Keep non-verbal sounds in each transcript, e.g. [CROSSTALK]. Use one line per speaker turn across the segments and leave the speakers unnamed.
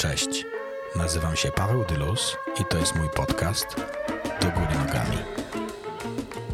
Cześć, nazywam się Paweł Dylus i to jest mój podcast Do Góry Nogami.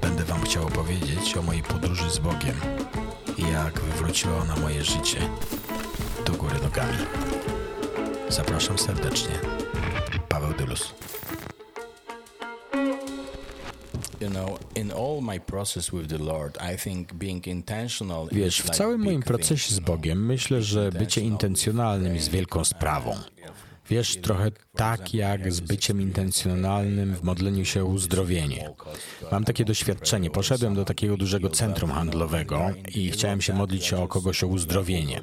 Będę Wam chciał opowiedzieć o mojej podróży z Bogiem i jak wywróciła ona moje życie do góry nogami. Zapraszam serdecznie. Paweł Dylus. Wiesz, w całym moim procesie z Bogiem myślę, że bycie intencjonalnym jest wielką sprawą. Wiesz, trochę tak jak z byciem intencjonalnym w modleniu się o uzdrowienie. Mam takie doświadczenie. Poszedłem do takiego dużego centrum handlowego i chciałem się modlić o kogoś o uzdrowienie.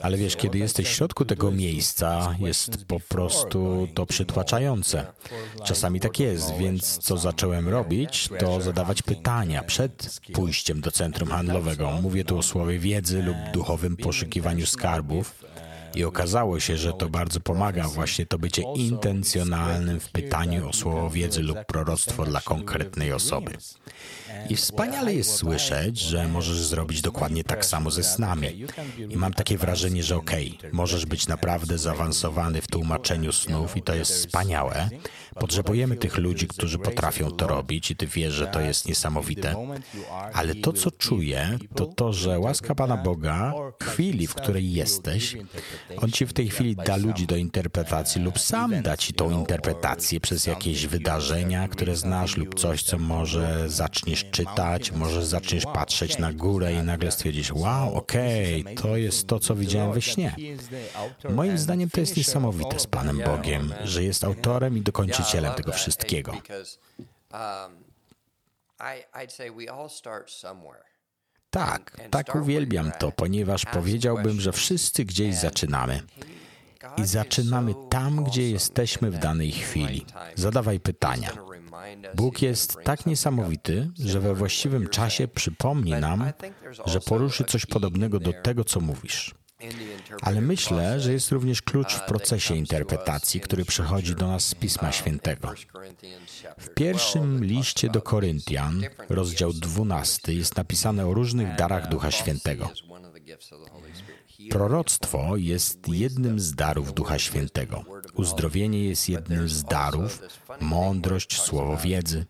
Ale wiesz, kiedy jesteś w środku tego miejsca, jest po prostu to przytłaczające. Czasami tak jest, więc co zacząłem robić, to zadawać pytania przed pójściem do centrum handlowego. Mówię tu o słowie wiedzy lub duchowym poszukiwaniu skarbów. I okazało się, że to bardzo pomaga właśnie to bycie intencjonalnym w pytaniu o słowo wiedzy lub proroctwo dla konkretnej osoby. I wspaniale jest słyszeć, że możesz zrobić dokładnie tak samo ze snami. I mam takie wrażenie, że okej, okay, możesz być naprawdę zaawansowany w tłumaczeniu snów i to jest wspaniałe. Potrzebujemy tych ludzi, którzy potrafią to robić i ty wiesz, że to jest niesamowite. Ale to, co czuję, to to, że łaska Pana Boga chwili, w której jesteś, On ci w tej chwili da ludzi do interpretacji lub sam da ci tą interpretację przez jakieś wydarzenia, które znasz lub coś, co może zaczniesz czytać, może zaczniesz patrzeć na górę i nagle stwierdzisz, wow, okej, okay, to jest to, co widziałem we śnie. Moim zdaniem to jest niesamowite z Panem Bogiem, że jest autorem i dokończycielem tego wszystkiego. Tak, tak uwielbiam to, ponieważ powiedziałbym, że wszyscy gdzieś zaczynamy. I zaczynamy tam, gdzie jesteśmy w danej chwili. Zadawaj pytania. Bóg jest tak niesamowity, że we właściwym czasie przypomni nam, że poruszy coś podobnego do tego, co mówisz. Ale myślę, że jest również klucz w procesie interpretacji, który przychodzi do nas z Pisma Świętego. W pierwszym liście do Koryntian, rozdział 12, jest napisane o różnych darach Ducha Świętego. Proroctwo jest jednym z darów Ducha Świętego. Uzdrowienie jest jednym z darów, mądrość, słowo wiedzy.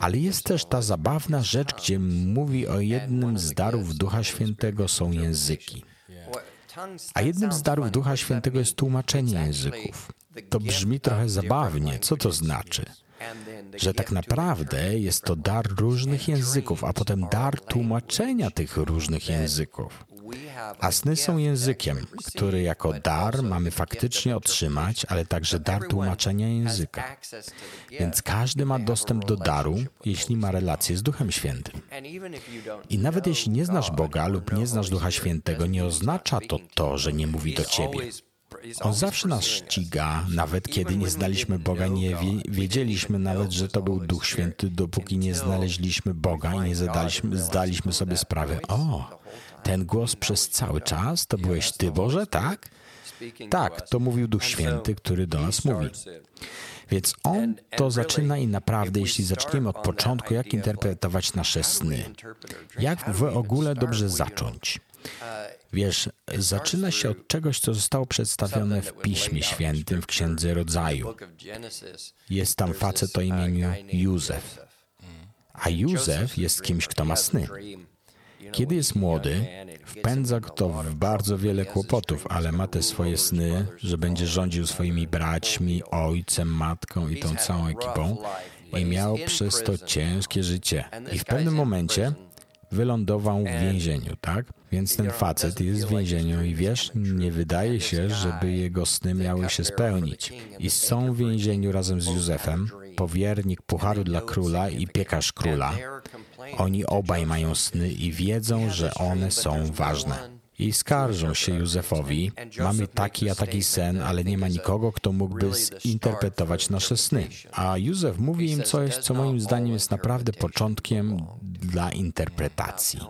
Ale jest też ta zabawna rzecz, gdzie mówi o jednym z darów Ducha Świętego są języki. A jednym z darów Ducha Świętego jest tłumaczenie języków. To brzmi trochę zabawnie. Co to znaczy? Że tak naprawdę jest to dar różnych języków, a potem dar tłumaczenia tych różnych języków. A sny są językiem, który jako dar mamy faktycznie otrzymać, ale także dar tłumaczenia języka. Więc każdy ma dostęp do daru, jeśli ma relację z Duchem Świętym. I nawet jeśli nie znasz Boga lub nie znasz Ducha Świętego, nie oznacza to to, że nie mówi do ciebie. On zawsze nas ściga, nawet kiedy nie znaliśmy Boga, nie wiedzieliśmy nawet, że to był Duch Święty, dopóki nie znaleźliśmy Boga i nie zadaliśmy, zdaliśmy sobie sprawę, o, ten głos przez cały czas to byłeś Ty, Boże, tak? Tak, to mówił Duch Święty, który do nas mówi. Więc On to zaczyna i naprawdę, jeśli zaczniemy od początku, jak interpretować nasze sny, jak w ogóle dobrze zacząć. Wiesz, zaczyna się od czegoś, co zostało przedstawione w Piśmie Świętym w Księdze Rodzaju. Jest tam facet o imieniu Józef. A Józef jest kimś, kto ma sny. Kiedy jest młody, wpędza go w bardzo wiele kłopotów, ale ma te swoje sny, że będzie rządził swoimi braćmi, ojcem, matką i tą całą ekipą i miał przez to ciężkie życie. I w pewnym momencie wylądował w więzieniu, tak? Więc ten facet jest w więzieniu i wiesz, nie wydaje się, żeby jego sny miały się spełnić. I są w więzieniu razem z Józefem, powiernik pucharu dla króla i piekarz króla. Oni obaj mają sny i wiedzą, że one są ważne. I skarżą się Józefowi, mamy taki a taki sen, ale nie ma nikogo, kto mógłby zinterpretować nasze sny. A Józef mówi im coś, co moim zdaniem jest naprawdę początkiem dla interpretacji.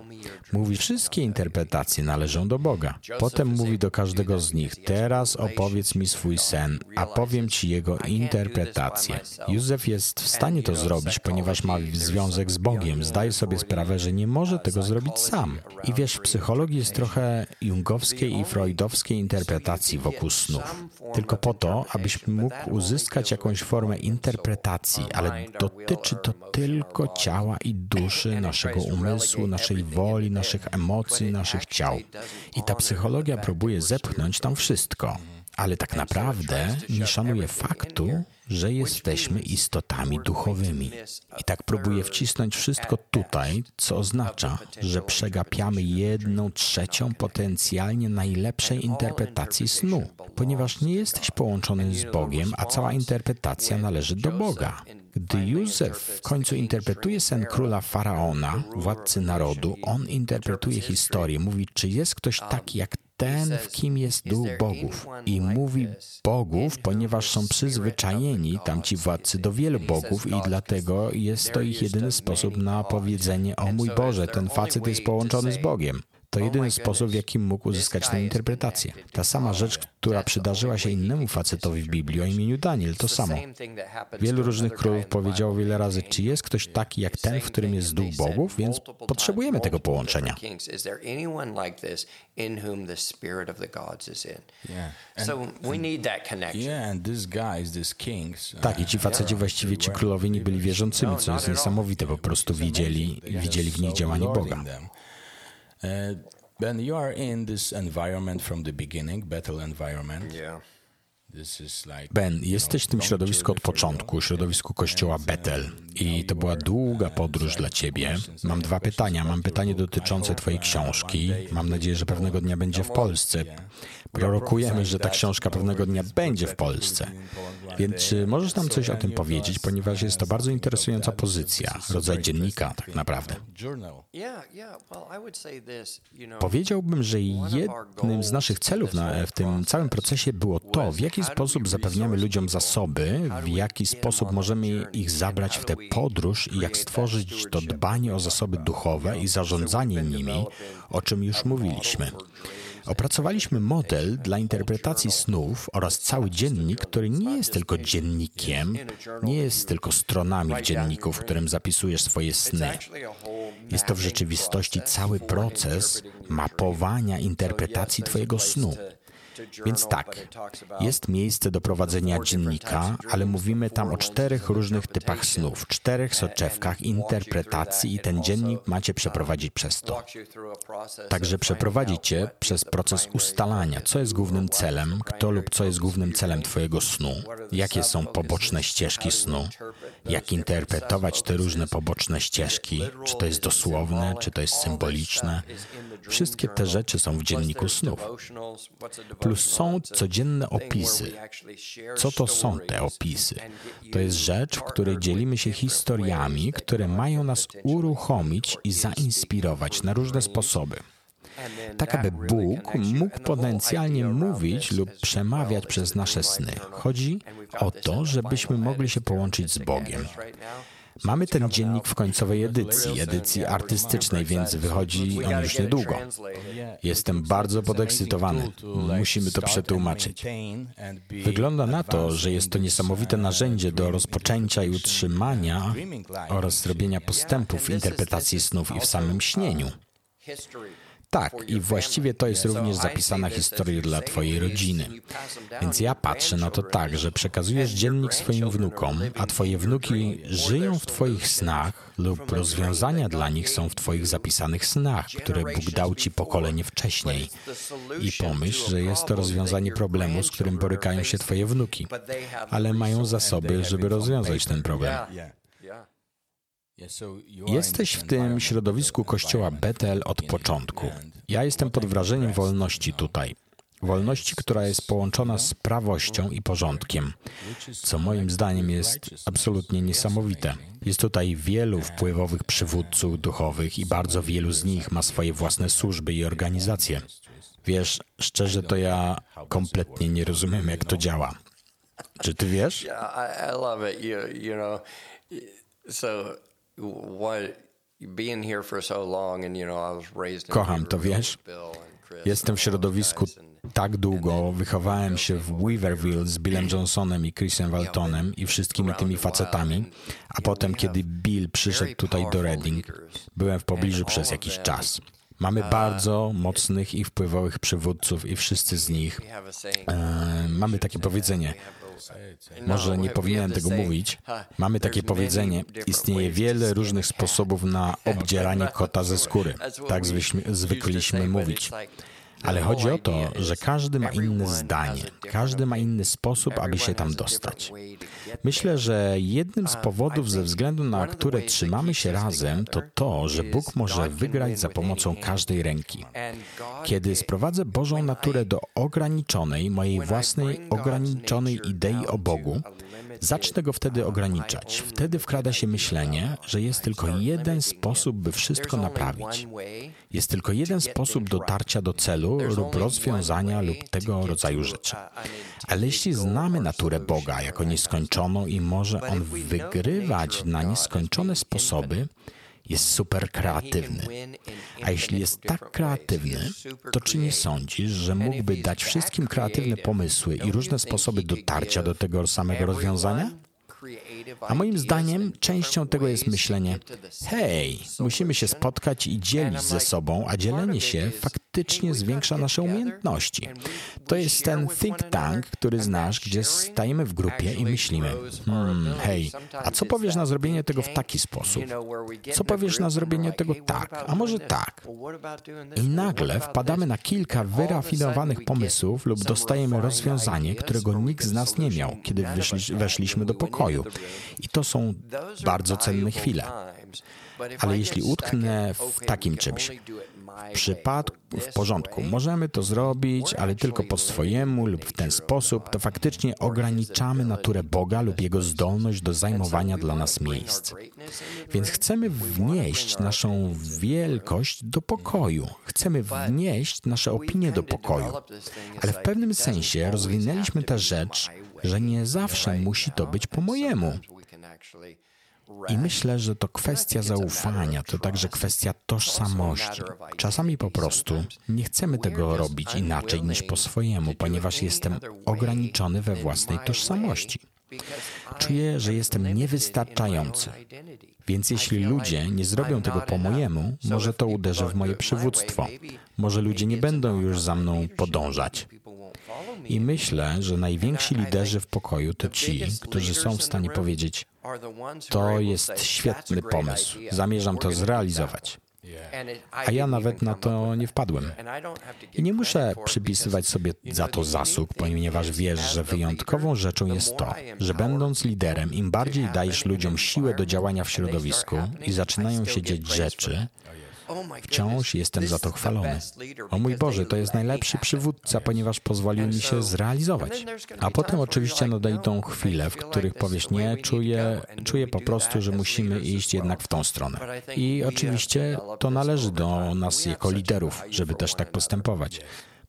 Mówi, wszystkie interpretacje należą do Boga. Potem mówi do każdego z nich, teraz opowiedz mi swój sen, a powiem ci jego interpretację. Józef jest w stanie to zrobić, ponieważ ma związek z Bogiem. Zdaje sobie sprawę, że nie może tego zrobić sam. I wiesz, w psychologii jest trochę jungowskiej i freudowskiej interpretacji wokół snów. Tylko po to, abyś mógł uzyskać jakąś formę interpretacji, ale dotyczy to tylko ciała i duszy, naszego umysłu, naszej woli, naszych emocji, naszych ciał. I ta psychologia próbuje zepchnąć tam wszystko, ale tak naprawdę nie szanuje faktu, że jesteśmy istotami duchowymi. I tak próbuje wcisnąć wszystko tutaj, co oznacza, że przegapiamy jedną trzecią potencjalnie najlepszej interpretacji snu, ponieważ nie jesteś połączony z Bogiem, a cała interpretacja należy do Boga. Gdy Józef w końcu interpretuje sen króla faraona, władcy narodu, on interpretuje historię, mówi, czy jest ktoś taki jak ten, w kim jest duch bogów. I mówi bogów, ponieważ są przyzwyczajeni tamci władcy do wielu bogów i dlatego jest to ich jedyny sposób na powiedzenie o mój Boże, ten facet jest połączony z Bogiem. To jedyny sposób, w jaki mógł uzyskać tę interpretację. Ta sama rzecz, która przydarzyła się innemu facetowi w Biblii o imieniu Daniel, to samo. Wielu różnych królów powiedziało wiele razy, czy jest ktoś taki jak ten, w którym jest duch bogów, więc potrzebujemy tego połączenia. Tak, i ci faceci właściwie ci królowie nie byli wierzącymi, co jest niesamowite, po prostu widzieli, widzieli w nich działanie Boga.
Uh, ben, you are in this environment from the beginning, battle environment.
Yeah. Ben, jesteś w tym środowisku od początku, środowisku kościoła Bethel. I to była długa podróż dla ciebie. Mam dwa pytania. Mam pytanie dotyczące twojej książki. Mam nadzieję, że pewnego dnia będzie w Polsce. Prorokujemy, że ta książka pewnego dnia będzie w Polsce. Więc czy możesz nam coś o tym powiedzieć, ponieważ jest to bardzo interesująca pozycja, rodzaj dziennika tak naprawdę. Powiedziałbym, że jednym z naszych celów na, w tym całym procesie było to, w jaki sposób zapewniamy ludziom zasoby, w jaki sposób możemy ich zabrać w tę podróż i jak stworzyć to dbanie o zasoby duchowe i zarządzanie nimi, o czym już mówiliśmy. Opracowaliśmy model dla interpretacji snów oraz cały dziennik, który nie jest tylko dziennikiem, nie jest tylko stronami w dzienniku, w którym zapisujesz swoje sny. Jest to w rzeczywistości cały proces mapowania interpretacji Twojego snu. Więc tak, jest miejsce do prowadzenia dziennika, ale mówimy tam o czterech różnych typach snów, czterech soczewkach interpretacji i ten dziennik macie przeprowadzić przez to. Także przeprowadzicie przez proces ustalania, co jest głównym celem, kto lub co jest głównym celem Twojego snu, jakie są poboczne ścieżki snu, jak interpretować te różne poboczne ścieżki, czy to jest dosłowne, czy to jest symboliczne. Wszystkie te rzeczy są w dzienniku snów. Plus są codzienne opisy. Co to są te opisy? To jest rzecz, w której dzielimy się historiami, które mają nas uruchomić i zainspirować na różne sposoby tak aby Bóg mógł potencjalnie mówić lub przemawiać przez nasze sny. Chodzi o to, żebyśmy mogli się połączyć z Bogiem. Mamy ten dziennik w końcowej edycji, edycji artystycznej, więc wychodzi on już niedługo. Jestem bardzo podekscytowany. Musimy to przetłumaczyć. Wygląda na to, że jest to niesamowite narzędzie do rozpoczęcia i utrzymania oraz robienia postępów w interpretacji snów i w samym śnieniu. Tak, i właściwie to jest również zapisana historia dla Twojej rodziny. Więc ja patrzę na to tak, że przekazujesz dziennik swoim wnukom, a Twoje wnuki żyją w Twoich snach lub rozwiązania dla nich są w Twoich zapisanych snach, które Bóg dał Ci pokolenie wcześniej. I pomyśl, że jest to rozwiązanie problemu, z którym borykają się Twoje wnuki, ale mają zasoby, żeby rozwiązać ten problem. Jesteś w tym środowisku kościoła Betel od początku. Ja jestem pod wrażeniem wolności tutaj. Wolności, która jest połączona z prawością i porządkiem, co moim zdaniem jest absolutnie niesamowite. Jest tutaj wielu wpływowych przywódców duchowych i bardzo wielu z nich ma swoje własne służby i organizacje. Wiesz, szczerze to ja kompletnie nie rozumiem, jak to działa. Czy ty wiesz?
So what
Kocham to, wiesz? Jestem w środowisku tak długo, wychowałem się w Weaverville z Billem Johnsonem i Chrisem Waltonem i wszystkimi tymi facetami, a potem, kiedy Bill przyszedł tutaj do Reading, byłem w pobliżu przez jakiś czas. Mamy bardzo mocnych i wpływowych przywódców i wszyscy z nich e, mamy takie powiedzenie. Może nie powinienem tego mówić. Mamy takie powiedzenie. Istnieje wiele różnych sposobów na [LAUGHS] obdzieranie kota ze skóry. Tak zwykliśmy mówić. Ale chodzi o to, że każdy ma inne zdanie, każdy ma inny sposób, aby się tam dostać. Myślę, że jednym z powodów, ze względu na które trzymamy się razem, to to, że Bóg może wygrać za pomocą każdej ręki. Kiedy sprowadzę Bożą naturę do ograniczonej, mojej własnej ograniczonej idei o Bogu, Zacznę go wtedy ograniczać. Wtedy wkrada się myślenie, że jest tylko jeden sposób, by wszystko naprawić. Jest tylko jeden sposób dotarcia do celu lub rozwiązania lub tego rodzaju rzeczy. Ale jeśli znamy naturę Boga jako nieskończoną i może On wygrywać na nieskończone sposoby, jest super kreatywny. A jeśli jest tak kreatywny, to czy nie sądzisz, że mógłby dać wszystkim kreatywne pomysły i różne sposoby dotarcia do tego samego rozwiązania? A moim zdaniem częścią tego jest myślenie: hej, musimy się spotkać i dzielić ze sobą, a dzielenie się faktycznie zwiększa nasze umiejętności. To jest ten think tank, który znasz, gdzie stajemy w grupie i myślimy: hmm, hej, a co powiesz na zrobienie tego w taki sposób? Co powiesz na zrobienie tego tak, a może tak? I nagle wpadamy na kilka wyrafinowanych pomysłów lub dostajemy rozwiązanie, którego nikt z nas nie miał, kiedy weszliśmy do pokoju. I to są bardzo cenne chwile. Ale jeśli utknę w takim czymś, w przypadku, w porządku, możemy to zrobić, ale tylko po swojemu lub w ten sposób, to faktycznie ograniczamy naturę Boga lub Jego zdolność do zajmowania dla nas miejsc. Więc chcemy wnieść naszą wielkość do pokoju. Chcemy wnieść nasze opinie do pokoju. Ale w pewnym sensie rozwinęliśmy tę rzecz, że nie zawsze musi to być po mojemu. I myślę, że to kwestia zaufania, to także kwestia tożsamości. Czasami po prostu nie chcemy tego robić inaczej niż po swojemu, ponieważ jestem ograniczony we własnej tożsamości. Czuję, że jestem niewystarczający. Więc jeśli ludzie nie zrobią tego po mojemu, może to uderzy w moje przywództwo. Może ludzie nie będą już za mną podążać. I myślę, że najwięksi liderzy w pokoju to ci, którzy są w stanie powiedzieć: To jest świetny pomysł, zamierzam to zrealizować. A ja nawet na to nie wpadłem. I nie muszę przypisywać sobie za to zasług, ponieważ wiesz, że wyjątkową rzeczą jest to, że będąc liderem, im bardziej dajesz ludziom siłę do działania w środowisku i zaczynają się dzieć rzeczy, Wciąż jestem za to chwalony. O mój Boże, to jest najlepszy przywódca, ponieważ pozwolił mi się zrealizować. A potem oczywiście nadejdą chwile, w których powiesz, nie, czuję, czuję po prostu, że musimy iść jednak w tą stronę. I oczywiście to należy do nas jako liderów, żeby też tak postępować.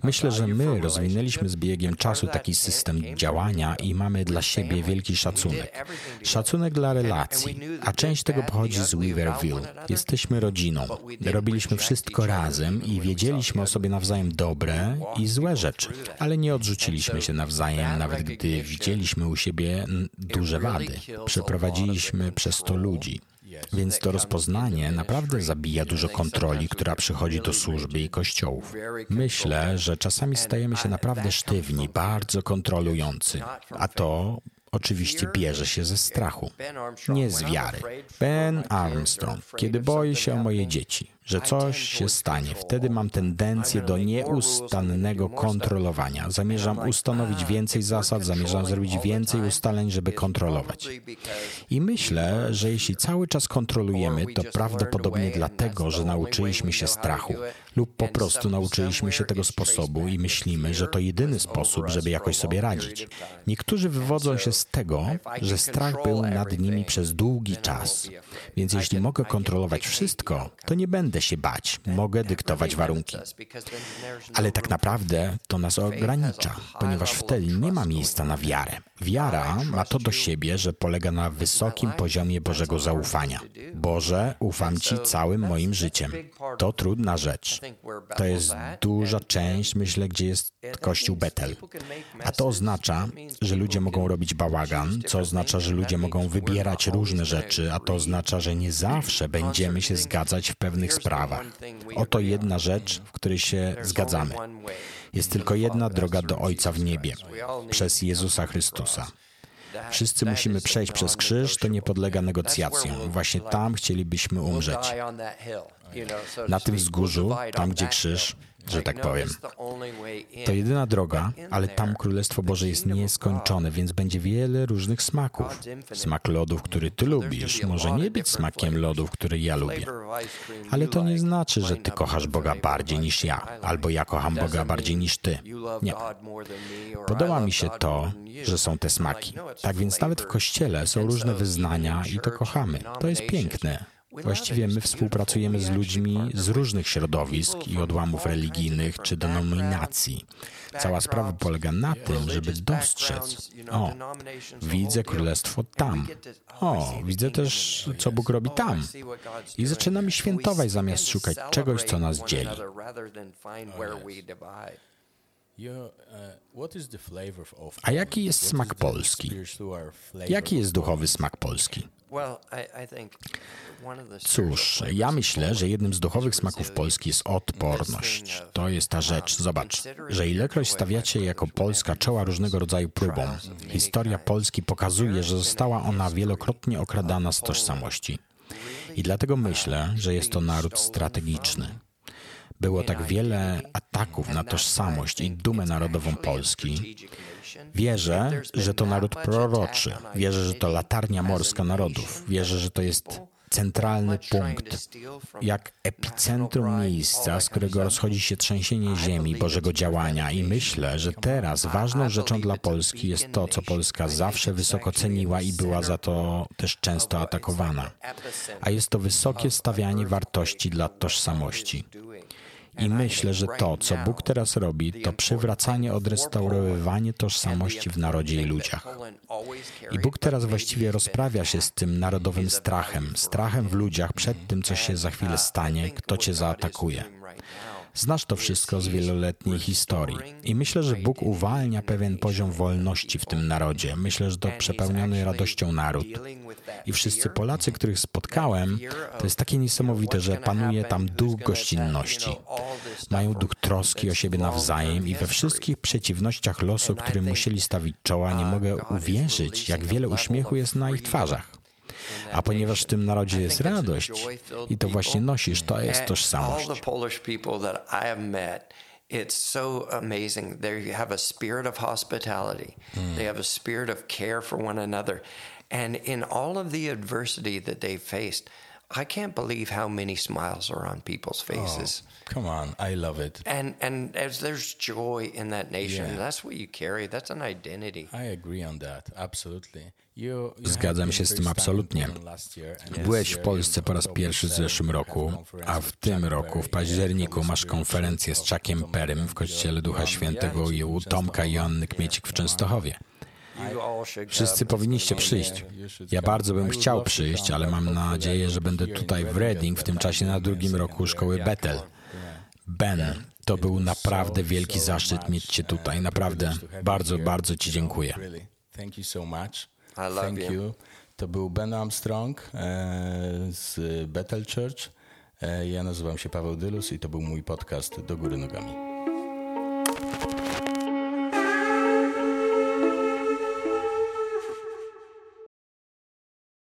Myślę, że my rozwinęliśmy z biegiem czasu taki system działania i mamy dla siebie wielki szacunek. Szacunek dla relacji, a część tego pochodzi z Weaverville. Jesteśmy rodziną. Robiliśmy wszystko razem i wiedzieliśmy o sobie nawzajem dobre i złe rzeczy, ale nie odrzuciliśmy się nawzajem, nawet gdy widzieliśmy u siebie duże wady. Przeprowadziliśmy przez to ludzi. Więc to rozpoznanie naprawdę zabija dużo kontroli, która przychodzi do służby i kościołów. Myślę, że czasami stajemy się naprawdę sztywni, bardzo kontrolujący, a to oczywiście bierze się ze strachu, nie z wiary. Ben Armstrong, kiedy boję się o moje dzieci, że coś się stanie. Wtedy mam tendencję do nieustannego kontrolowania. Zamierzam ustanowić więcej zasad, zamierzam zrobić więcej ustaleń, żeby kontrolować. I myślę, że jeśli cały czas kontrolujemy, to prawdopodobnie dlatego, że nauczyliśmy się strachu lub po prostu nauczyliśmy się tego sposobu i myślimy, że to jedyny sposób, żeby jakoś sobie radzić. Niektórzy wywodzą się z tego, że strach był nad nimi przez długi czas. Więc jeśli mogę kontrolować wszystko, to nie będę będę się bać, mogę dyktować warunki. Ale tak naprawdę to nas ogranicza, ponieważ wtedy nie ma miejsca na wiarę. Wiara ma to do siebie, że polega na wysokim poziomie Bożego zaufania. Boże, ufam Ci całym moim życiem. To trudna rzecz. To jest duża część, myślę, gdzie jest Kościół Betel. A to oznacza, że ludzie mogą robić bałagan, co oznacza, że ludzie mogą wybierać różne rzeczy, a to oznacza, że nie zawsze będziemy się zgadzać w pewnych sprawach. Oto jedna rzecz, w której się zgadzamy. Jest tylko jedna droga do Ojca w niebie przez Jezusa Chrystusa. Wszyscy musimy przejść przez krzyż, to nie podlega negocjacjom. Właśnie tam chcielibyśmy umrzeć. Na tym wzgórzu, tam gdzie krzyż, że tak powiem. To jedyna droga, ale tam Królestwo Boże jest nieskończone, więc będzie wiele różnych smaków. Smak lodów, który ty lubisz, może nie być smakiem lodów, który ja lubię. Ale to nie znaczy, że ty kochasz Boga bardziej niż ja, albo ja kocham Boga bardziej niż ty. Nie. Podoba mi się to, że są te smaki. Tak więc nawet w Kościele są różne wyznania i to kochamy. To jest piękne. Właściwie my współpracujemy z ludźmi z różnych środowisk i odłamów religijnych czy denominacji. Cała sprawa polega na tym, żeby dostrzec, o, widzę królestwo tam, o, widzę też, co Bóg robi tam. I zaczynamy świętować zamiast szukać czegoś, co nas dzieli. A jaki jest smak polski? Jaki jest duchowy smak polski? Cóż, ja myślę, że jednym z duchowych smaków Polski jest odporność. To jest ta rzecz. Zobacz, że ilekroć stawiacie jako Polska czoła różnego rodzaju próbom, historia Polski pokazuje, że została ona wielokrotnie okradana z tożsamości. I dlatego myślę, że jest to naród strategiczny. Było tak wiele ataków na tożsamość i dumę narodową Polski. Wierzę, że to naród proroczy. Wierzę, że to latarnia morska narodów. Wierzę, że to jest centralny punkt, jak epicentrum miejsca, z którego rozchodzi się trzęsienie ziemi, Bożego działania. I myślę, że teraz ważną rzeczą dla Polski jest to, co Polska zawsze wysoko ceniła i była za to też często atakowana. A jest to wysokie stawianie wartości dla tożsamości. I myślę, że to, co Bóg teraz robi, to przywracanie, odrestaurowywanie tożsamości w narodzie i ludziach. I Bóg teraz właściwie rozprawia się z tym narodowym strachem, strachem w ludziach przed tym, co się za chwilę stanie, kto cię zaatakuje. Znasz to wszystko z wieloletniej historii. I myślę, że Bóg uwalnia pewien poziom wolności w tym narodzie. Myślę, że to przepełniony radością naród. I wszyscy Polacy, których spotkałem, to jest takie niesamowite, że panuje tam duch gościnności. Mają duch troski o siebie nawzajem i we wszystkich przeciwnościach losu, którym musieli stawić czoła, nie mogę uwierzyć, jak wiele uśmiechu jest na ich twarzach. A ponieważ w tym narodzie jest radość i to właśnie nosisz, to jest tożsamość. It's so amazing. They have a spirit of hospitality. Mm. They have a spirit of care for one another. And in all of the adversity that they've faced, I can't believe how many smiles are on people's oh, faces. Oh, come on, I love it. And and as there's joy in that nation, yeah. that's what you carry. That's an identity. I agree on that. Absolutely. Zgadzam się z tym absolutnie. Byłeś w Polsce po raz pierwszy w zeszłym roku, a w tym roku, w październiku, masz konferencję z Chuckiem Perrym w Kościele Ducha Świętego u Tomka i Joanny Kmiecik w Częstochowie. Wszyscy powinniście przyjść. Ja bardzo bym chciał przyjść, ale mam nadzieję, że będę tutaj w Reading w tym czasie na drugim roku szkoły Bethel. Ben, to był naprawdę wielki zaszczyt mieć Cię tutaj. Naprawdę bardzo, bardzo Ci dziękuję. Thank you. To był Ben Armstrong e, z Bethel Church. E, ja nazywam się Paweł Dylus i to był mój podcast Do Góry Nogami.